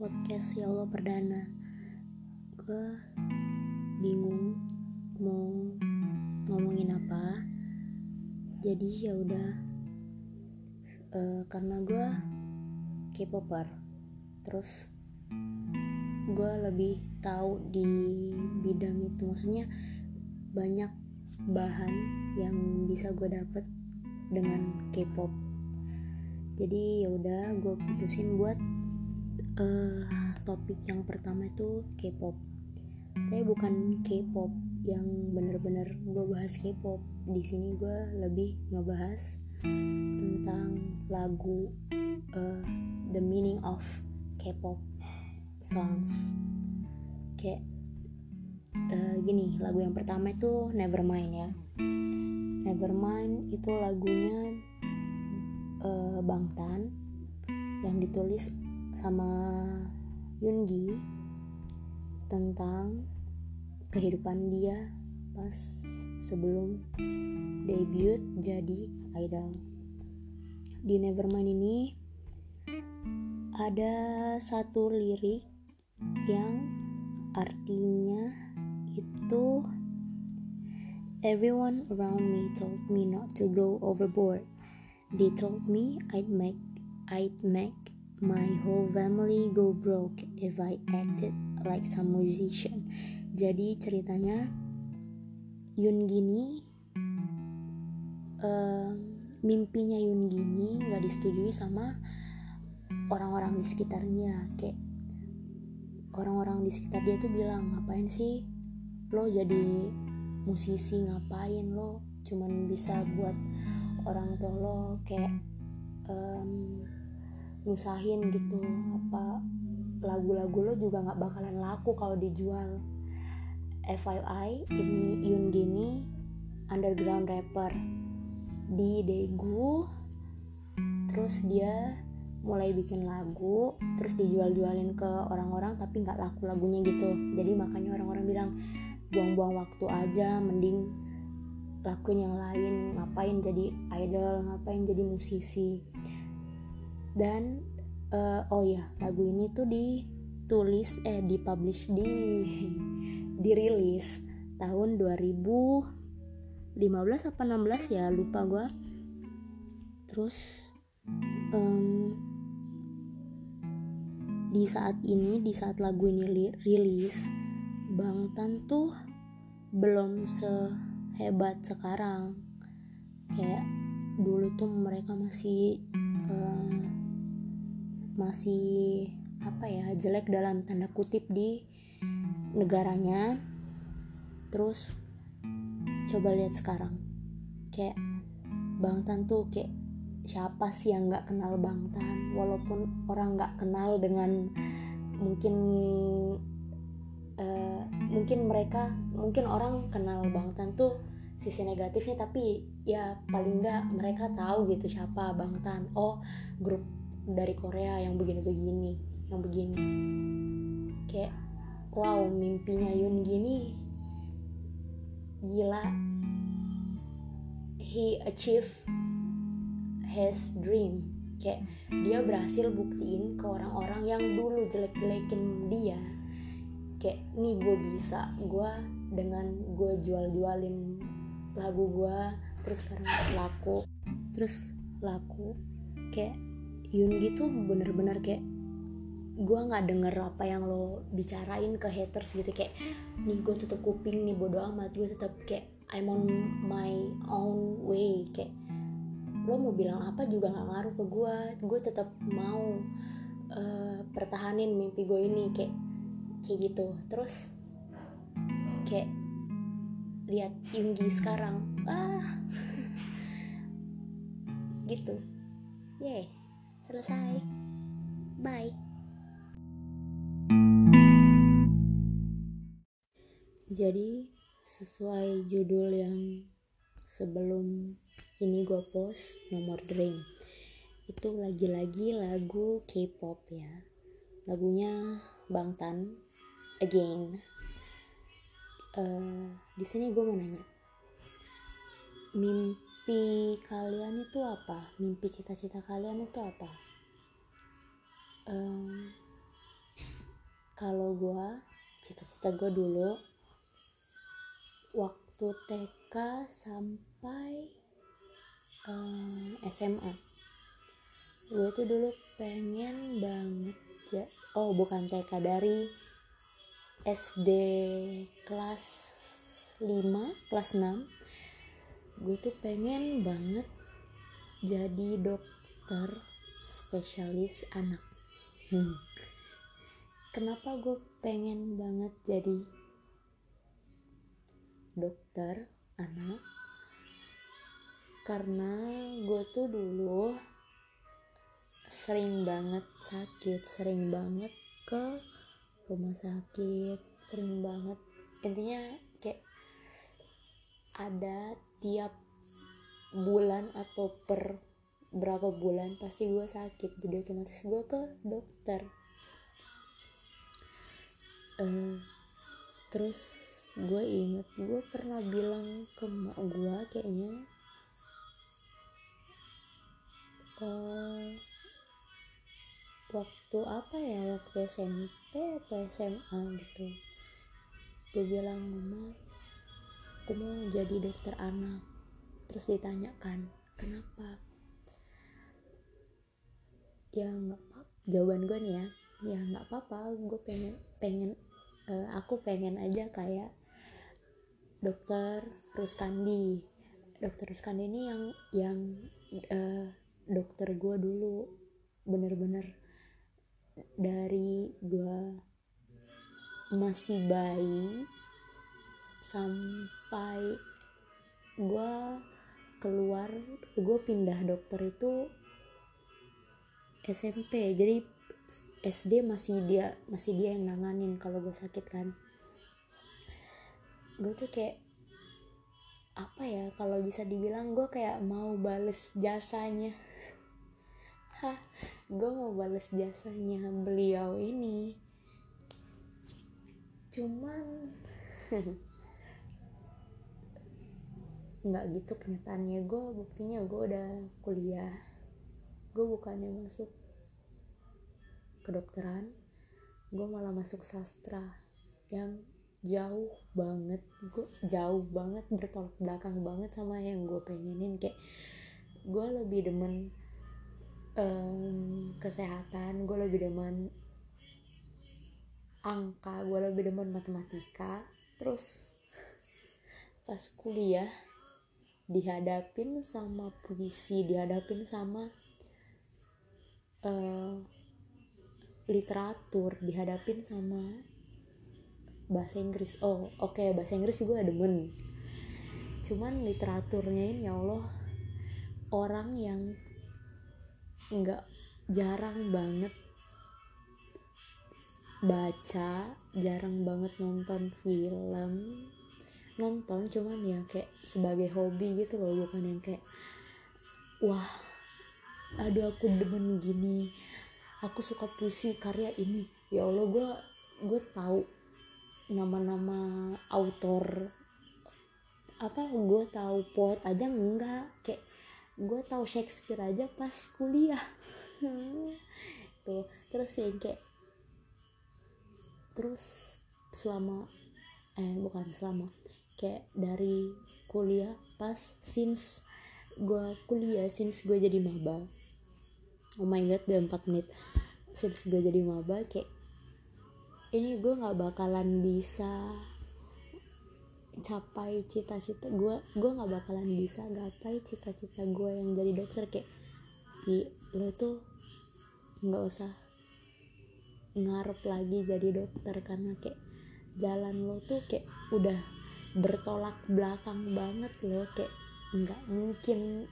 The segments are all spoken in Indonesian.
podcast ya Allah perdana. Gue bingung mau ngomongin apa. Jadi ya udah. Uh, karena gue K-popper terus gue lebih tahu di bidang itu. Maksudnya banyak bahan yang bisa gue dapet dengan K-pop. Jadi ya udah gue putusin buat uh, topik yang pertama itu K-pop. Tapi bukan K-pop yang bener-bener gue bahas K-pop. Di sini gue lebih ngebahas tentang lagu uh, the meaning of K-pop songs. Kayak uh, gini lagu yang pertama itu Nevermind ya. Nevermind itu lagunya uh, Bangtan yang ditulis sama Yungi tentang kehidupan dia pas sebelum debut jadi idol. Di Nevermind ini ada satu lirik yang artinya itu Everyone around me told me not to go overboard. They told me I'd make I'd make my whole family go broke if I acted like some musician. Jadi ceritanya Yun Gini uh, mimpinya Yun Gini nggak disetujui sama orang-orang di sekitarnya. Kayak orang-orang di sekitar dia tuh bilang ngapain sih lo jadi musisi? Ngapain lo? Cuman bisa buat orang tua lo. Kayak um, nyusahin gitu apa lagu-lagu lo juga nggak bakalan laku kalau dijual. FYI ini Yun Gini underground rapper. Di Daegu terus dia mulai bikin lagu terus dijual-jualin ke orang-orang tapi nggak laku lagunya gitu. Jadi makanya orang-orang bilang buang-buang waktu aja mending lakuin yang lain ngapain jadi idol ngapain jadi musisi dan uh, oh ya lagu ini tuh ditulis eh dipublish di dirilis tahun 2015 apa 16 ya lupa gue terus um, di saat ini di saat lagu ini li rilis Bangtan tuh belum sehebat sekarang. Kayak dulu tuh mereka masih masih apa ya jelek dalam tanda kutip di negaranya. Terus coba lihat sekarang. Kayak Bangtan tuh kayak siapa sih yang nggak kenal Bangtan walaupun orang nggak kenal dengan mungkin uh, mungkin mereka mungkin orang kenal Bangtan tuh sisi negatifnya tapi ya paling nggak mereka tahu gitu siapa Bangtan oh grup dari Korea yang begini-begini yang begini. Kayak wow mimpinya Yun gini gila. He achieve his dream. Kayak dia berhasil buktiin ke orang-orang yang dulu jelek-jelekin dia. Kayak nih gue bisa gue dengan gue jual-jualin lagu gue terus sekarang laku terus laku. Kayak Yungi tuh bener-bener kayak gue nggak denger apa yang lo bicarain ke haters gitu. Kayak nih gue tutup kuping nih bodo amat. Gue tetap kayak I'm on my own way. Kayak lo mau bilang apa juga nggak ngaruh ke gue gue tetap mau uh, pertahanin mimpi gue ini kayak kayak gitu. Terus kayak lihat Yunggi sekarang ah gitu. Yeah selesai. Bye. Jadi sesuai judul yang sebelum ini gue post nomor dream. Itu lagi-lagi lagu K-pop ya. Lagunya Bangtan again. Uh, di sini gue mau nanya. Mimpi kalian itu apa? Mimpi cita-cita kalian itu apa? Um, kalau gue cita-cita gue dulu waktu TK sampai um, SMA gue tuh dulu pengen banget ya oh bukan TK dari SD kelas 5 kelas 6 gue tuh pengen banget jadi dokter spesialis anak. Hmm. kenapa gue pengen banget jadi dokter anak? Karena gue tuh dulu sering banget sakit sering banget ke rumah sakit sering banget. Intinya kayak ada tiap bulan atau per berapa bulan pasti gue sakit. Jadi otomatis gue ke dokter. Uh, terus gue inget gue pernah bilang ke mak gue kayaknya uh, waktu apa ya? Waktu SMP atau SMA gitu. Gue bilang mama aku mau jadi dokter anak. Terus ditanyakan kenapa? Ya nggak jawaban gue nih ya ya nggak apa-apa gue pengen pengen uh, aku pengen aja kayak dokter Ruskandi dokter Ruskandi ini yang yang uh, dokter gue dulu. Bener-bener dari gue masih bayi sampai gue keluar gue pindah dokter itu SMP jadi SD masih dia masih dia yang nanganin kalau gue sakit kan. Gue tuh kayak apa ya kalau bisa dibilang gue kayak mau bales jasanya. Hah gue mau bales jasanya beliau ini. Cuman nggak gitu kenyataannya. Gue buktinya gue udah kuliah. Gue bukannya masuk kedokteran. Gue malah masuk sastra yang jauh banget. Gue jauh banget bertolak belakang banget sama yang gue pengenin. Kayak gue lebih demen um, kesehatan gue lebih demen angka gue lebih demen matematika. Terus pas kuliah dihadapin sama puisi dihadapin sama uh, literatur dihadapin sama bahasa Inggris. Oh oke okay, bahasa Inggris gue demen. Cuman literaturnya ini ya Allah orang yang nggak jarang banget baca jarang banget nonton film nonton cuman ya kayak sebagai hobi gitu loh bukan yang kayak wah aduh aku demen gini aku suka puisi karya ini. Ya allah gue gue tahu nama-nama autor apa gue tahu poet aja enggak. Kayak gue tahu Shakespeare aja pas kuliah. Tuh terus yang kayak terus selama eh bukan selama kayak dari kuliah pas since gue kuliah since gue jadi maba. Oh my god udah 4 menit. Since gue jadi maba kayak ini gue nggak bakalan bisa capai cita-cita gue gue nggak bakalan bisa gapai cita-cita gue yang jadi dokter. Kayak di lo tuh nggak usah ngarep lagi jadi dokter karena kayak jalan lo tuh kayak udah bertolak belakang banget lo kayak nggak mungkin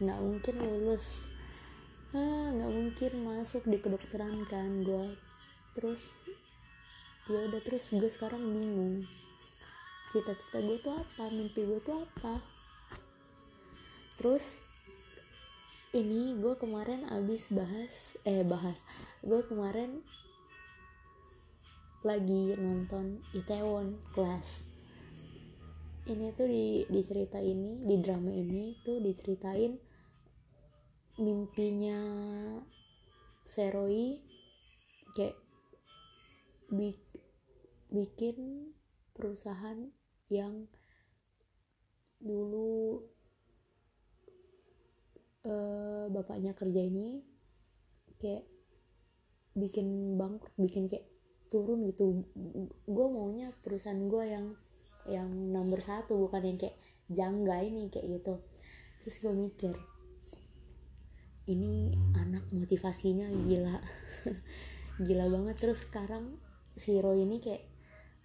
nggak mungkin lulus. Ah nggak mungkin masuk di kedokteran kan gue terus ya udah terus gue sekarang bingung. Cita-cita gue tuh apa? Mimpi gue tuh apa? Terus ini gue kemarin abis bahas eh bahas. Gue kemarin lagi nonton Itaewon Class ini tuh di di cerita ini di drama ini tuh diceritain mimpinya Seroi kayak bi- bikin perusahaan yang dulu uh, bapaknya kerja ini kayak bikin bangkrut bikin kayak turun gitu. Gue maunya perusahaan gue yang yang nomor satu bukan yang kayak jangga ini kayak gitu. Terus gue mikir ini anak motivasinya gila. Gila banget. Terus sekarang si Roy ini kayak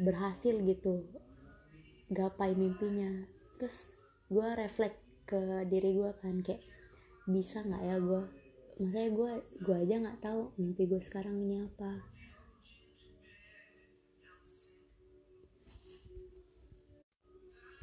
berhasil gitu gapai mimpinya. Terus gue refleks ke diri gue kan kayak bisa nggak ya gue makanya gue gue aja nggak tahu mimpi gue sekarang ini apa